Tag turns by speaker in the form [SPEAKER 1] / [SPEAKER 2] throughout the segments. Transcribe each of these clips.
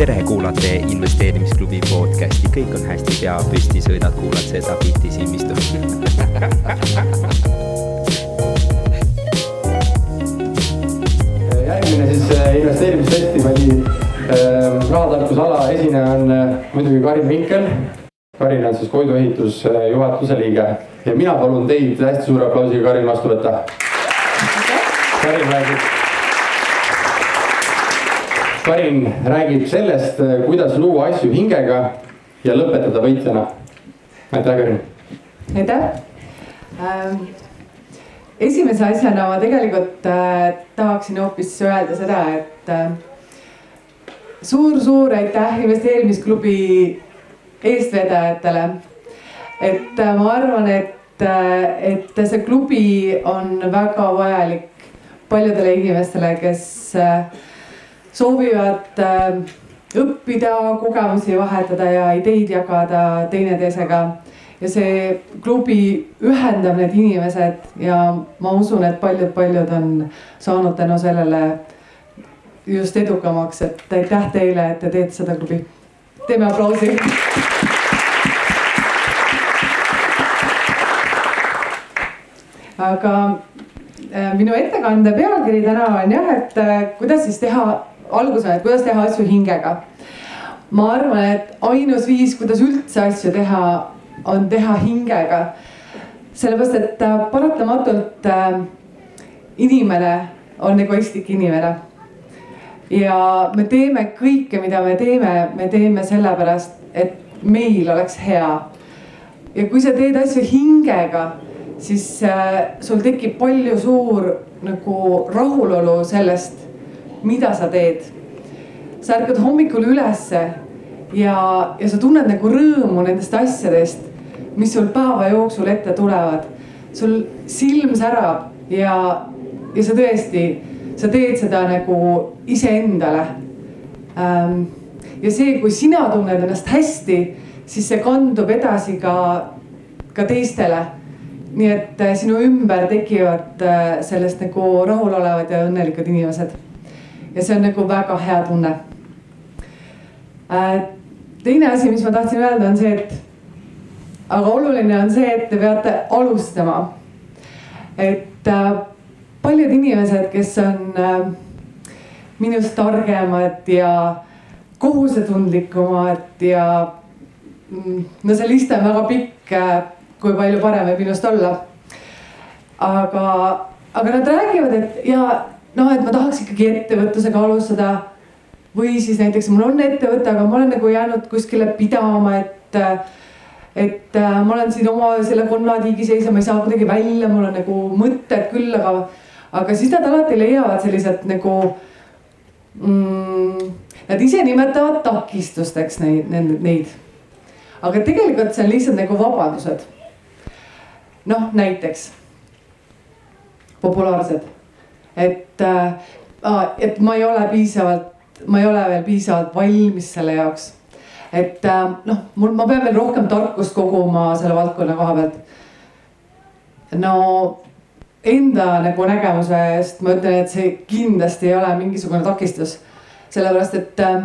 [SPEAKER 1] tere, kuulate investeerimisklubi podcasti, kõik on hästi, pea püsti, sõidad, kuulad seda bitti Simmistu
[SPEAKER 2] järgmine siis äh, investeerimisfestivali äh, rahatarkusala esineja on äh, muidugi Karin Vinkel. Karin on siis Koidu ehitusjuhatuse liige ja mina palun teid hästi suure aplausiga Karin vastu võtta. Karin räägib Karin räägib sellest, kuidas luua asju hingega ja lõpetada võitjana. aitäh, Karin.
[SPEAKER 3] aitäh ähm,. esimese asjana ma tegelikult äh, tahaksin hoopis öelda seda, et äh, suur-suur aitäh investeerimisklubi eestvedajatele. et äh, ma arvan, et äh,, et see klubi on väga vajalik paljudele inimestele, kes äh, soovivad õppida, kogemusi vahetada ja ideid jagada teineteisega. ja see klubi ühendab need inimesed ja ma usun, et paljud-paljud on saanud tänu sellele just edukamaks, et aitäh teile, et te teete seda klubi. Teeme aplausi. aga äh, minu ettekande pealkiri täna on jah, et äh, kuidas siis teha algus on, et kuidas teha asju hingega. ma arvan, et ainus viis, kuidas üldse asju teha, on teha hingega. sellepärast, et äh, paratamatult inimene on egoistlik inimene. Ja me teeme kõike, mida me teeme, me teeme sellepärast, et meil oleks hea. ja kui sa teed asju hingega, siis äh, sul tekib palju suur nagu rahulolu sellest mida sa teed. sa ärkad hommikul ülesse ja, ja sa tunned nagu rõõmu nendest asjadest, mis sul päeva jooksul ette tulevad. sul silm särab ja, ja sa tõesti, sa teed seda nagu iseendale ähm,. ja see, kui sina tunned ennast hästi, siis see kandub edasi ka, ka teistele nii et äh, sinu ümber tekivad äh, sellest nagu rahulolevad ja õnnelikud inimesed ja see on nagu väga hea tunne. Äh, teine asi, mis ma tahtsin öelda, on see, et aga oluline on see, et te peate alustama. et paljud inimesed, kes on äh, minust targemad ja kohusetundlikumad ja mm, no see list on väga pikk, kui palju parem võib minust olla. aga, aga nad räägivad, et ja noh, et ma tahaks ikkagi ettevõtlusega alustada. või siis näiteks mul on ettevõte, aga ma olen nagu jäänud kuskile pidama, et, et äh, ma olen siin oma selle konnatiigi sees ja ma ei saa kuidagi välja, mul on nagu mõtted küll, aga, aga siis nad alati leiavad sellised nagu mm,. Nad ise nimetavad takistusteks neid, neid. aga tegelikult see on lihtsalt nagu vabadused. noh, näiteks populaarsed et, äh, et ma ei ole piisavalt, ma ei ole veel piisavalt valmis selle jaoks. et äh, noh, mul, ma pean veel rohkem tarkust koguma selle valdkonna koha pealt. no enda nagu nägemuse eest ma ütlen, et see kindlasti ei ole mingisugune takistus. sellepärast, et äh,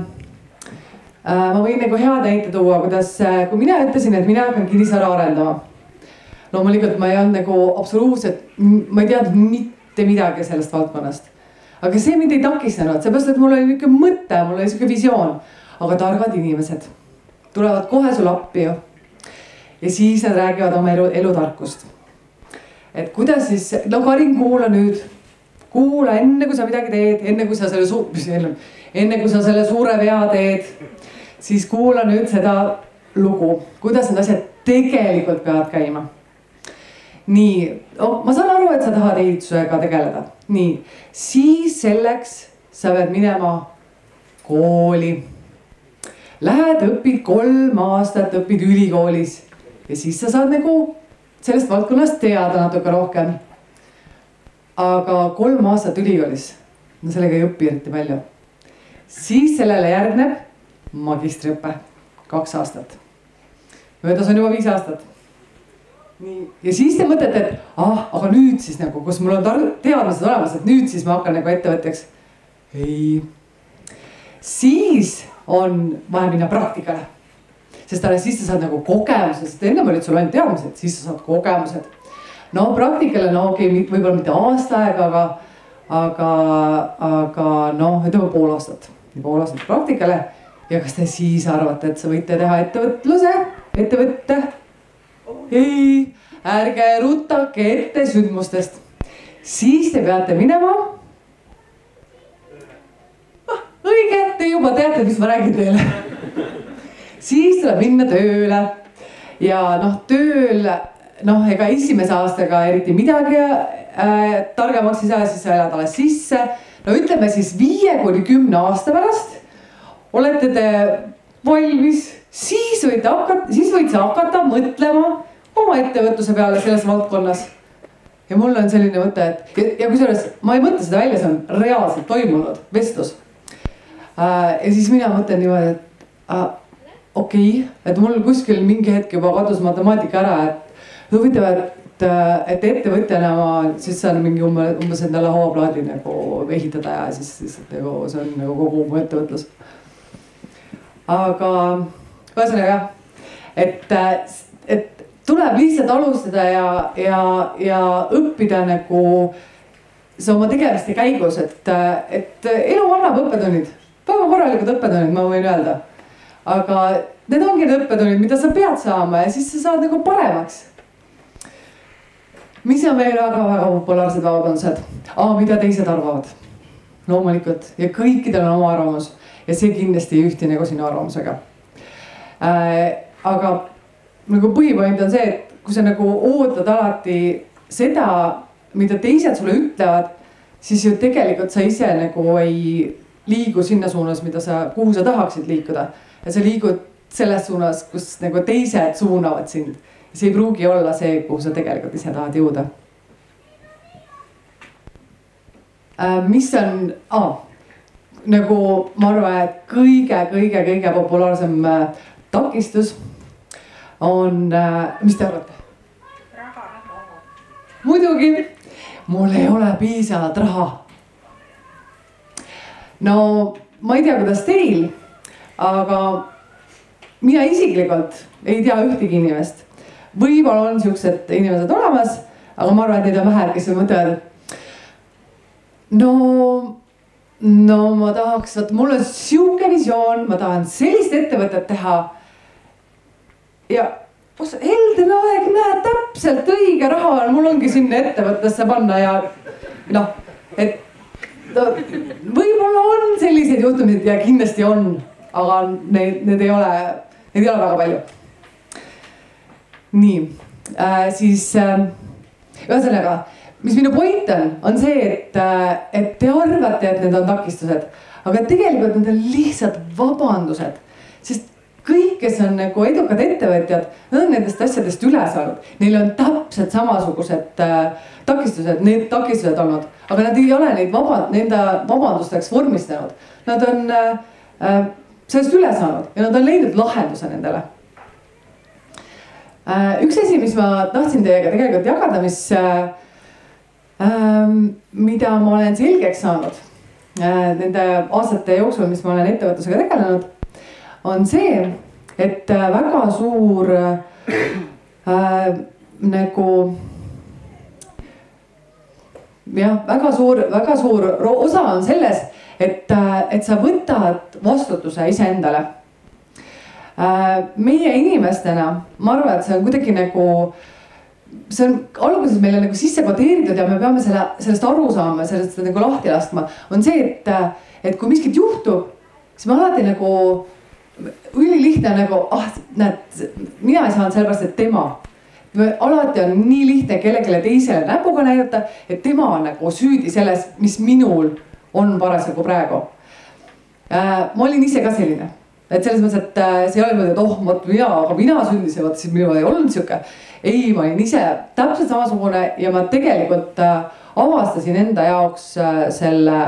[SPEAKER 3] äh ma võin nagu hea näite tuua, kuidas, kui mina ütlesin, et mina hakkan kinnisvara arendama. loomulikult ma ei olnud nagu absoluutselt, ma ei teadnud mitte midagi sellest valdkonnast. aga see mind ei takistanud, seepärast et mul oli niisugune mõte, mul oli niisugune visioon. aga targad inimesed tulevad kohe sulle appi ju. ja siis nad räägivad oma elu, elutarkust. Et kuidas siis, no Karin, kuula nüüd. kuula enne, kui sa midagi teed, enne kui sa selle suu-, mis enne, enne kui sa selle suure vea teed. siis kuula nüüd seda lugu, kuidas need asjad tegelikult peavad käima nii oh,, ma saan aru, et sa tahad ehitusega tegeleda, nii, siis selleks sa pead minema kooli. Lähed, õpid kolm aastat, õpid ülikoolis ja siis sa saad nagu sellest valdkonnast teada natuke rohkem. aga kolm aastat ülikoolis, no sellega ei õpi eriti palju. siis sellele järgneb magistriõpe, kaks aastat. möödas on juba viis aastat nii, ja siis te mõtlete, et ah, aga nüüd siis nagu, kus mul on teadmised olemas, et nüüd siis ma hakkan nagu ettevõtjaks. ei, siis on vaja minna praktikale. Sest alles siis sa saad nagu kogemuse, sest ennem olid sul ainult teadmised, siis sa saad kogemused. no praktikale, no okei okay,, võib-olla mitte aasta aega, aga, aga, aga noh, ütleme pool aastat, pool aastat praktikale. ja kas te siis arvate, et sa võite teha ettevõtluse, ettevõtte? ei, ärge rutake ette sündmustest. siis te peate minema õige, te juba teate, mis ma räägin teile. Siis tuleb minna tööle ja noh, tööl noh, ega esimese aastaga eriti midagi äh, targemaks ei saa, siis sa elad alles sisse. no ütleme siis viie kuni kümne aasta pärast olete te valmis, siis võite hakata, siis võid sa hakata mõtlema oma ettevõtluse peale selles valdkonnas. ja mul on selline mõte, et ja, ja kusjuures ma ei mõtle seda välja, see on reaalselt toimunud vestlus Äh, ja siis mina mõtlen niimoodi, et äh, okei okay,, et mul kuskil mingi hetk juba kadus matemaatika ära, et huvitav, et, äh, et ettevõtjana ma siis saan mingi umbes, umbes endale hooplaadi nagu ehitada ja siis lihtsalt nagu see on nagu kogu mu ettevõtlus. aga ühesõnaga jah, et, et tuleb lihtsalt alustada ja, ja, ja õppida nagu see oma tegemiste käigus, et, et elu annab õppetunnid väga korralikud õppetunnid, ma võin öelda. Aga need ongi need õppetunnid, mida sa pead saama ja siis sa saad nagu paremaks. mis on veel väga-väga populaarsed vabandused mida teised arvavad? loomulikult ja kõikidel on oma arvamus ja see kindlasti ei ühti nagu sinu arvamusega äh,. aga nagu põhipoint on see, et kui sa nagu ootad alati seda, mida teised sulle ütlevad, siis ju tegelikult sa ise nagu ei liigu sinna suunas, mida sa, kuhu sa tahaksid liikuda. Ja sa liigud selles suunas, kus nagu teised suunavad sind. see ei pruugi olla see, kuhu sa tegelikult ise tahad jõuda. Äh, mis on ah,, nagu ma arvan, et kõige-kõige-kõige populaarsem äh, takistus on, äh, mis te arvate? muidugi, mul ei ole piisavalt raha no ma ei tea, kuidas teil, aga mina isiklikult ei tea ühtegi inimest. võib-olla on siuksed inimesed olemas, aga ma arvan, et neid on vähe, kes mõtlevad. no, no ma tahaks, vot mul on sihuke visioon, ma tahan sellist ettevõtet teha. ja Helden aeg, näed täpselt õige raha on, mul ongi sinna ettevõttesse panna ja noh, et no võib-olla on selliseid juhtumeid ja kindlasti on, aga neid, need ei ole, neid ei ole väga palju. nii äh,, siis äh, ühesõnaga, mis minu point on, on see, et äh,, et te arvate, et need on takistused, aga tegelikult need on lihtsalt vabandused, sest kõik, kes on nagu edukad ettevõtjad, nad on nendest asjadest üle saanud, neil on täpselt samasugused äh, takistused, need takistused olnud, aga nad ei ole neid vaba, nende vabandusteks vormistanud. Nad on äh, äh, sellest üle saanud ja nad on leidnud lahenduse nendele äh,. üks asi, mis ma tahtsin teiega tegelikult jagada, mis äh,, äh, mida ma olen selgeks saanud äh, nende aastate jooksul, mis ma olen ettevõtlusega tegelenud on see, et väga suur äh, nagu jah, väga suur, väga suur osa on selles, et, äh, et sa võtad vastutuse iseendale äh,. meie inimestena, ma arvan, et see on kuidagi nagu see on alguses meile nagu sisse kodeeritud ja me peame selle, sellest aru saama, sellest nagu lahti laskma, on see, et, et kui miskit juhtub, siis me alati nagu ülilihtne nagu, ah näed, mina ei saanud sellepärast, et tema. Alati on nii lihtne kellelegi teisele näpuga näidata, et tema on nagu süüdi selles, mis minul on parasjagu praegu äh,. ma olin ise ka selline, et selles mõttes, et äh, see ei ole niimoodi, et oh, vot mina, aga mina sündisin, vot siis minul ei olnud sihuke. ei, ma olin ise täpselt samasugune ja ma tegelikult äh, avastasin enda jaoks selle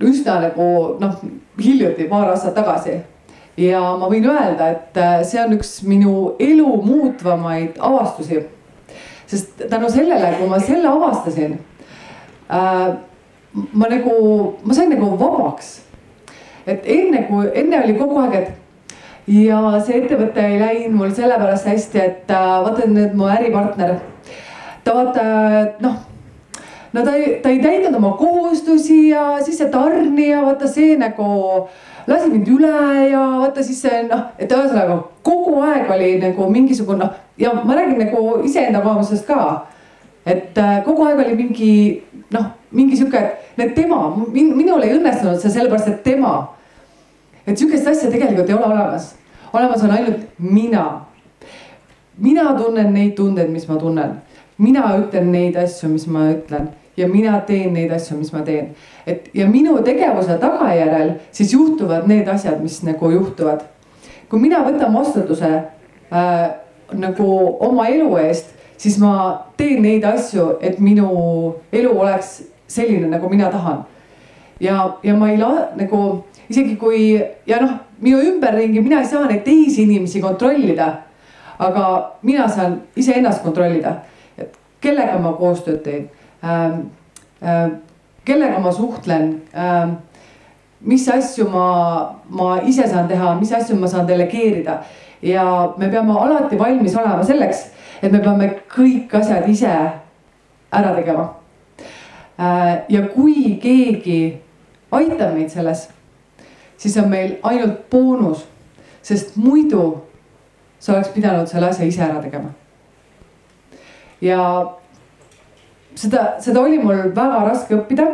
[SPEAKER 3] üsna nagu noh hiljuti, paar aastat tagasi. Ja ma võin öelda, et äh, see on üks minu elu muutvamaid avastusi. sest tänu sellele, kui ma selle avastasin äh,, ma nagu, ma sain nagu vabaks. et enne, kui enne oli kogu aeg, et ja see ettevõte ei läinud mul sellepärast hästi, et äh, vaata nüüd mu äripartner. ta vaata, noh, no ta ei, ta ei täitnud oma kohustusi ja siis see tarnija, vaata see nagu lasi mind üle ja vaata siis see noh, et ühesõnaga kogu aeg oli nagu mingisugune noh ja ma räägin nagu iseenda kogemusest ka. et äh, kogu aeg oli mingi noh, mingi sihuke, et tema min,, minul ei õnnestunud see sellepärast, et tema. et sihukest asja tegelikult ei ole olemas olemas on ainult mina. mina tunnen neid tundeid, mis ma tunnen, mina ütlen neid asju, mis ma ütlen ja mina teen neid asju, mis ma teen. et ja minu tegevuse tagajärjel siis juhtuvad need asjad, mis nagu juhtuvad. kui mina võtan vastutuse äh, nagu oma elu eest, siis ma teen neid asju, et minu elu oleks selline, nagu mina tahan. ja, ja ma ei la-, nagu isegi kui ja noh minu ümberringi, mina ei saa neid teisi inimesi kontrollida. aga mina saan iseennast kontrollida, et kellega ma koostööd teen kellega ma suhtlen ähm,. mis asju ma, ma ise saan teha, mis asju ma saan delegeerida ja me peame alati valmis olema selleks, et me peame kõik asjad ise ära tegema äh,. ja kui keegi aitab meid selles siis on meil ainult boonus. sest muidu sa oleks pidanud selle asja ise ära tegema. ja seda, seda oli mul väga raske õppida.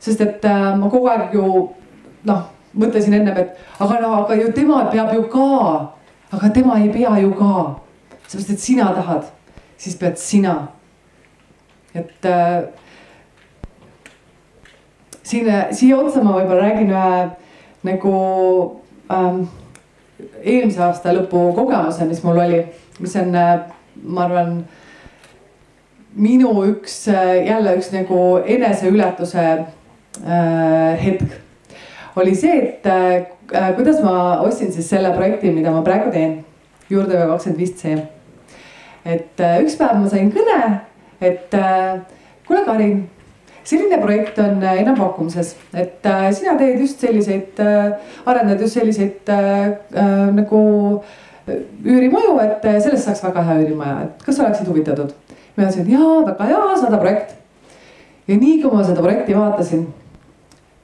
[SPEAKER 3] sest et äh, ma kogu aeg ju noh, mõtlesin ennem, et aga no, aga ju tema peab ju ka. aga tema ei pea ju ka. seepärast, et sina tahad, siis pead sina. et äh, siin, siia otsa ma võib-olla räägin ühe nagu ähm, eelmise aasta lõpu kogemuse, mis mul oli, mis on, äh, ma arvan, minu üks äh, jälle üks nagu eneseületuse äh, hetk. oli see, et äh, kuidas ma ostsin siis selle projekti, mida ma praegu teen, juurdeveo kakskümmend viis C. et üks päev ma sain kõne, et kuule, Karin selline projekt on enampakkumises, et sina teed just selliseid arendad just selliseid nagu üürimaju, et sellest saaks väga hea üürimaja, et kas oleksid huvitatud? Mina ütlesin, et jaa, väga hea, saada projekt. ja nii kui ma seda projekti vaatasin,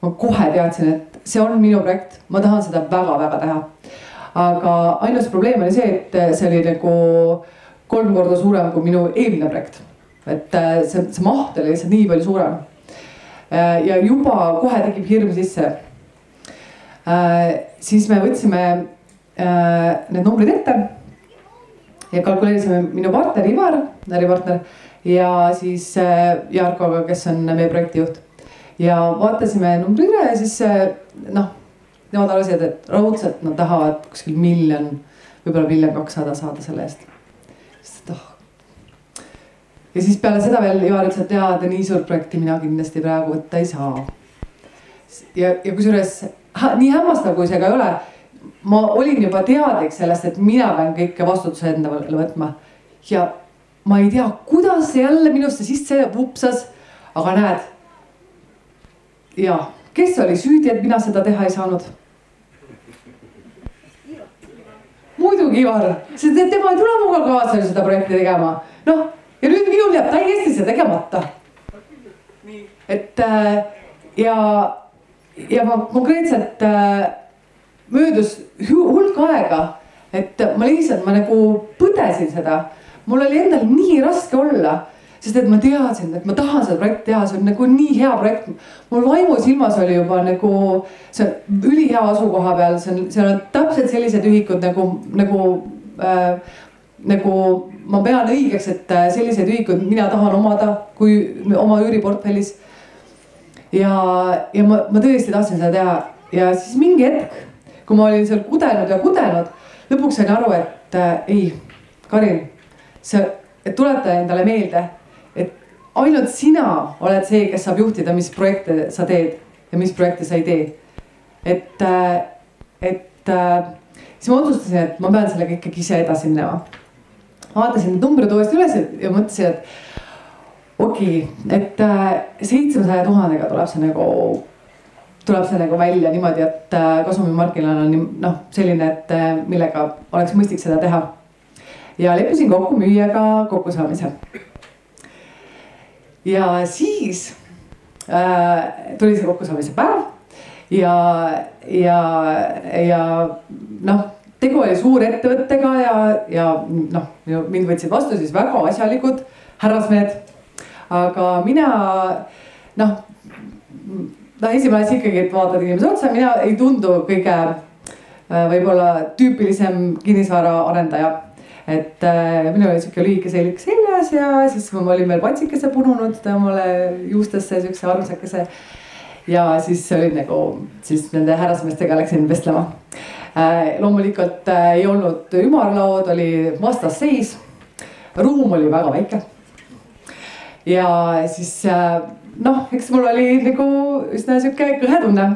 [SPEAKER 3] ma kohe teadsin, et see on minu projekt, ma tahan seda väga-väga teha. aga ainus probleem oli see, et see oli nagu kolm korda suurem kui minu eelmine projekt et äh, see, see maht oli lihtsalt nii palju suurem. Äh, ja juba kohe tekib hirm sisse. Äh, siis me võtsime need numbrid ette ja kalkuleerisime minu partner Ivar, äripartner ja siis Jarkoga, kes on meie projektijuht. ja vaatasime numbri üle ja siis noh, nemad arvasid, et raudselt nad tahavad kuskil miljon, võib-olla miljon kakssada saada selle eest. sest et oh ja siis peale seda veel Ivar ütles, et jaa, et nii suurt projekti mina kindlasti praegu võtta ei saa. ja, ja kusjuures nii hämmastav, kui see ka ei ole. Ma olin juba teadlik sellest, et mina pean kõike vastutuse endale võtma ja ma ei tea, kuidas jälle minusse sisse vupsas, aga näed. ja, kes oli süüdi, et mina seda teha ei saanud? muidugi Ivar, sest tema ei tule minuga kaasa seda projekti tegema, noh ja nüüd minul jääb täiesti see tegemata. et äh, ja, ja ma konkreetselt äh, möödus hulk aega, et ma lihtsalt, ma nagu põdesin seda. mul oli endal nii raske olla, sest et ma teadsin, et ma tahan seda projekti teha, see on nagu nii hea projekt. mul vaimusilmas oli juba nagu, see on ülihea asukoha peal, see on, seal on täpselt sellised ühikud nagu, nagu äh, nagu ma pean õigeks, et äh, selliseid ühikuid mina tahan omada, kui oma üüriportfellis. ja, ja ma, ma tõesti tahtsin seda teha ja siis mingi hetk, kui ma olin seal kudenud ja kudenud, lõpuks sain aru, et äh, ei, Karin, sa, et tuleta endale meelde, et ainult sina oled see, kes saab juhtida, mis projekte sa teed ja mis projekte sa ei tee. et äh,, et äh, siis ma otsustasin, et ma pean sellega ikkagi ise edasi minema. vaatasin need numbrid uuesti üles ja mõtlesin, et okei okay,, et äh, seitsmesaja äh, tuhandega tuleb see nagu, tuleb see nagu välja niimoodi, et äh, kasumimarginaal on noh, selline, et äh, millega oleks mõistlik seda teha. ja leppisin kokku müüjaga kokkusaamise. ja siis äh, tuli see kokkusaamise päev ja, ja, ja noh, tegu oli suurettevõttega ja, ja noh, mind võtsid vastu siis väga asjalikud härrasmehed. aga mina noh, noh esimene asi ikkagi, et vaatad inimese otsa, mina ei tundu kõige äh, võib-olla tüüpilisem kinnisvaraarendaja et äh, minul oli sihuke lühike selg seljas ja siis ma olin veel patsikese pununud omale juustesse siukse armsakese ja siis olid nagu, siis nende härrasmeestega läksin vestlema äh,. loomulikult äh, ei olnud ümarlaud, oli vastasseis. ruum oli väga väike. ja siis äh, noh, eks mul oli nagu üsna sihuke kõhe tunne.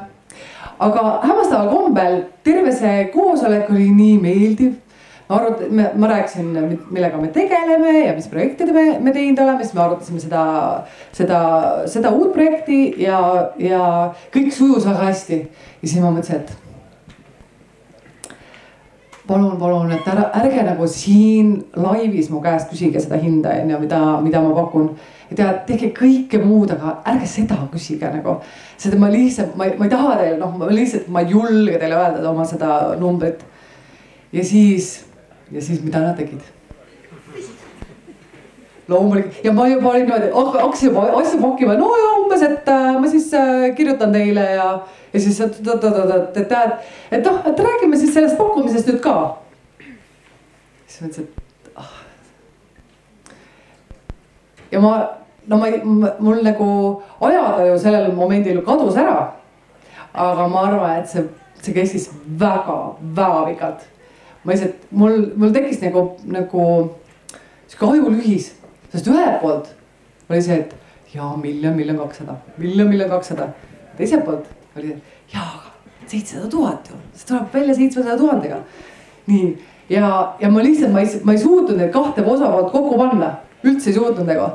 [SPEAKER 3] aga hämmastaval kombel terve see koosolek oli nii meeldiv arut-, ma rääkisin, millega me tegeleme ja mis projekte me, me teinud oleme, siis me arutasime seda, seda, seda uut projekti ja, ja kõik sujus väga hästi. ja siis ma mõtlesin, et palun, palun, et ära, ärge nagu siin laivis mu käest küsige seda hinda, on ju, mida, mida ma pakun. Ja tehke kõike muud, aga ärge seda küsige nagu. seda ma lihtsalt, ma ei, ma ei taha teile, noh, ma lihtsalt, ma ei julge teile öelda oma seda numbrit. ja siis ja siis, mida nad tegid? loomulikult ja ma juba olin niimoodi, hakkasin juba asju pakkima, no ja umbes, et äh, ma siis äh, kirjutan teile ja, ja siis, et, et, et, et, noh, et räägime siis sellest pakkumisest nüüd ka. siis mõtlesin, et ah. ja ma, no ma ei, mul nagu ajataju sellel momendil kadus ära. aga ma arvan, et see, see kestis väga-väga pikalt ma lihtsalt, mul, mul tekkis nagu, nagu sihuke ajulühis, sest ühelt poolt oli see, et jaa, miljon, miljon kakssada, miljon, miljon kakssada. teiselt poolt oli see, jaa, seitsesada tuhat ju, see tuleb välja seitsmesaja tuhandega. nii, ja, ja ma lihtsalt, ma ei, ma ei suutnud neid kahte osapoolt kokku panna, üldse ei suutnud nagu.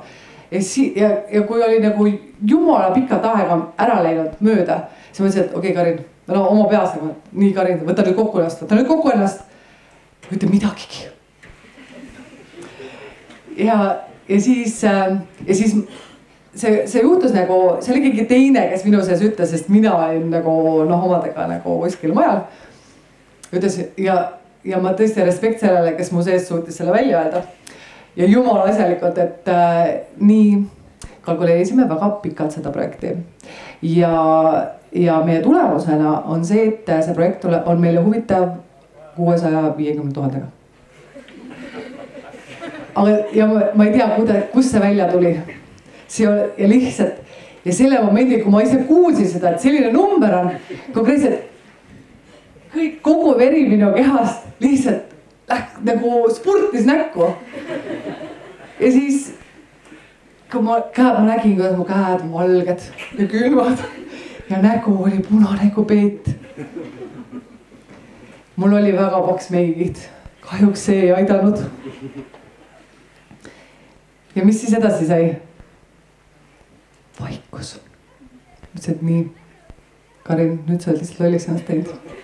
[SPEAKER 3] Ja si-, ja, ja kui oli nagu jumala pikalt aega ära läinud mööda, siis ma mõtlesin, et okei okay,, Karin, no oma peas nagu, nii Karin, võta nüüd kokku ennast, võta nüüd kokku ennast ütle midagigi. ja, ja siis äh, ja siis see, see juhtus nagu, see oli keegi teine, kes minu sees ütles, sest mina olin nagu noh, omadega nagu kuskil mujal. ütles ja, ja ma tõesti respekt sellele, kes mu sees suutis selle välja öelda. Ja jumala asjalikult, et äh, nii kalkuleerisime väga pikalt seda projekti. ja, ja meie tulemusena on see, et see projekt tuleb, on meile huvitav kuuesaja viiekümne tuhandega. aga, ja ma, ma ei tea, kuida-, kust see välja tuli. see oli ja lihtsalt ja selle momendil, kui ma ise kuulsin seda, et selline number on konkreetselt. kõik, kogu veri minu kehast lihtsalt läks nagu spurtis näkku. ja siis, kui ma käed, ma nägin, kuidas mu käed on valged ja külmad ja nägu oli punane kui peet mul oli väga paks meigiht, kahjuks see ei aidanud. ja mis siis edasi sai? vaikus. mõtlesin, et nii, Karin, nüüd sa oled lihtsalt lolliks ennast teinud.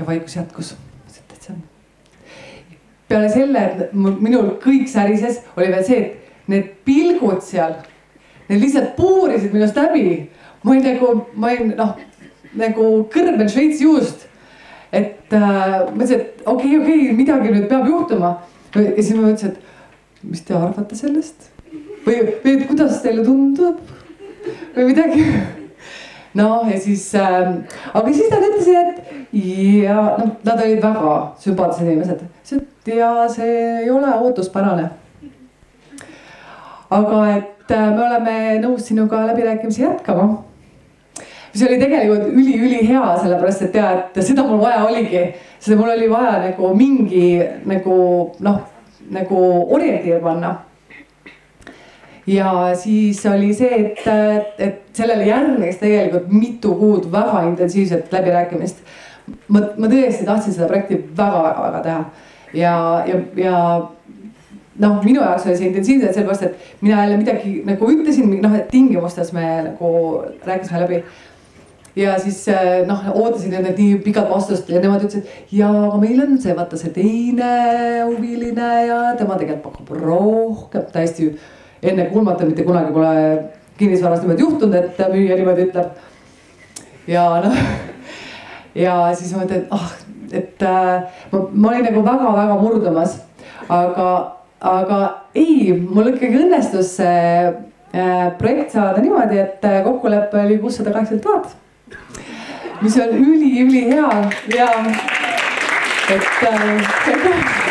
[SPEAKER 3] Ja vaikus jätkus, mõtlesin, et täitsa. peale selle, et minul kõik särises, oli veel see, et need pilgud seal, need lihtsalt puurisid minust läbi. ma olin nagu, ma olin noh nagu kõrben Šveitsi juust. et äh, mõtlesin, et okei okay,, okei okay,, midagi nüüd peab juhtuma. ja siis ma mõtlesin, et mis te arvate sellest või, või et kuidas teile tundub või midagi. noh, ja siis äh,, aga siis nad ütlesid, et ja noh, nad olid väga sümpaatsed inimesed, et ja see ei ole ootuspärane. aga et äh, me oleme nõus sinuga läbirääkimisi jätkama mis oli tegelikult üliülihea, sellepärast et tead, seda mul vaja oligi. seda mul oli vaja nagu mingi nagu noh, nagu orientiir panna. ja siis oli see, et, et sellele järgnes tegelikult mitu kuud väga intensiivset läbirääkimist. Ma, ma tõesti tahtsin seda projekti väga-väga-väga teha. Ja, ja, ja noh, minu jaoks oli see intensiivne sellepärast, et mina jälle midagi nagu ütlesin, noh, et tingimustes me nagu rääkisime läbi. Ja siis äh, noh, ootasin nendelt nii pikat vastust ja nemad ütlesid, ja aga meil on see, vaata see teine huviline ja tema tegelikult pakub rohkem, täiesti ennekuulmatu, mitte kunagi pole kinnisvaras niimoodi juhtunud, et müüja niimoodi ütleb. ja noh, ja siis ma mõtlen, et ah, et äh, ma, ma olin nagu väga-väga murdumas, aga, aga ei, mul ikkagi õnnestus see äh, projekt saada niimoodi, et kokkulepe oli kuussada kaheksakümmend tuhat. Mis on üliülihea ja et äh,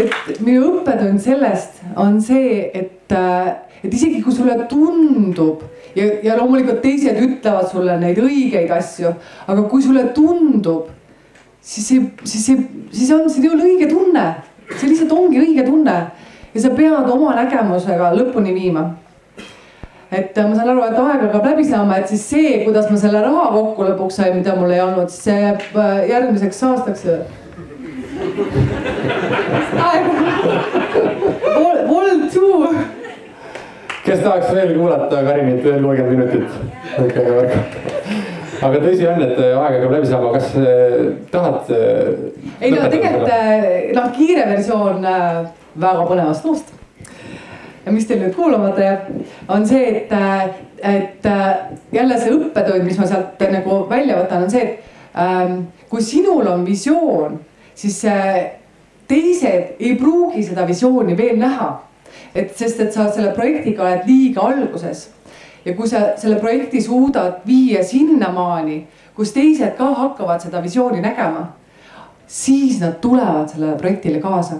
[SPEAKER 3] et minu õppetund sellest on see, et, äh, et isegi kui sulle tundub ja, ja loomulikult teised ütlevad sulle neid õigeid asju, aga kui sulle tundub, siis see, siis see, siis on ole õige tunne, see lihtsalt ongi õige tunne ja sa pead oma nägemusega lõpuni viima et äh, ma saan aru, et aeg hakkab läbi saama, et siis see, kuidas ma selle raha kokku lõpuks sain, mida mul ei olnud, see jääb äh, järgmiseks aastaks. Vol two.
[SPEAKER 2] Kes tahaks veel kuulata Karinit veel kolmkümmend minutit? aga tõsi on, et äh, aeg hakkab läbi saama, kas tahad?
[SPEAKER 3] ei no tegelikult noh, kiire versioon väga põnevast loost ja mis teil nüüd kuulamata jääb, on see, et, et jälle see õppetund, mis ma sealt nagu välja võtan, on see, et ähm, kui sinul on visioon, siis äh, teised ei pruugi seda visiooni veel näha. Et sest, et sa selle projektiga oled liiga alguses ja kui sa selle projekti suudad viia sinnamaani, kus teised ka hakkavad seda visiooni nägema, siis nad tulevad sellele projektile kaasa.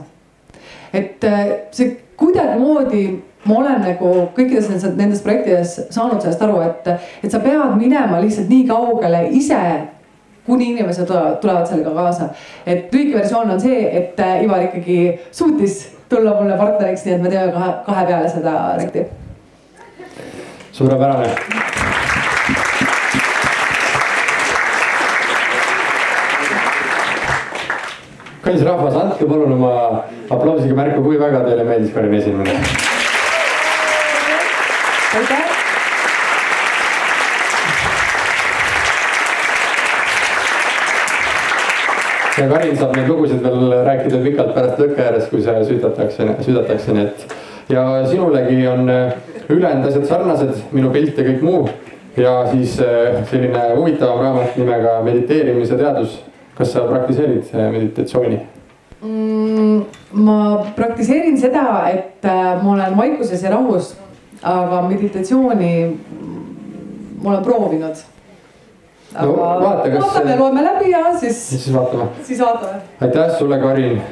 [SPEAKER 3] et äh, see kuidagimoodi ma olen nagu kõikides nendes, nendes projektides saanud sellest aru, et, et sa pead minema lihtsalt nii kaugele ise kuni inimesed tulevad, sellega kaasa. et lühike versioon on see, et äh, Ivar ikkagi suutis tulla mulle partneriks, nii et me teeme kahe, kahe peale seda projekti.
[SPEAKER 2] suurepärane. kallis rahvas, andke palun oma aplausiga märku, kui väga teile meeldis Karin esinemine. aitäh. Ja Karin saab neid lugusid veel rääkida pikalt pärast lõkke ääres, kui see süüdatakse, süüdatakse, nii et. ja sinulegi on äh, ülejäänud asjad sarnased, minu pilt ja kõik muu. ja siis äh, selline huvitavam raamat nimega Mediteerimise teadus. kas sa praktiseerid äh, meditatsiooni?
[SPEAKER 3] mm,? ma praktiseerin seda, et ma olen vaikuses ja rahus, aga meditatsiooni ma olen proovinud. Aga no, vaata, kas... vaatame, loeme läbi ja siis.
[SPEAKER 2] siis vaatame.
[SPEAKER 3] siis vaatame.
[SPEAKER 2] aitäh sulle, Karin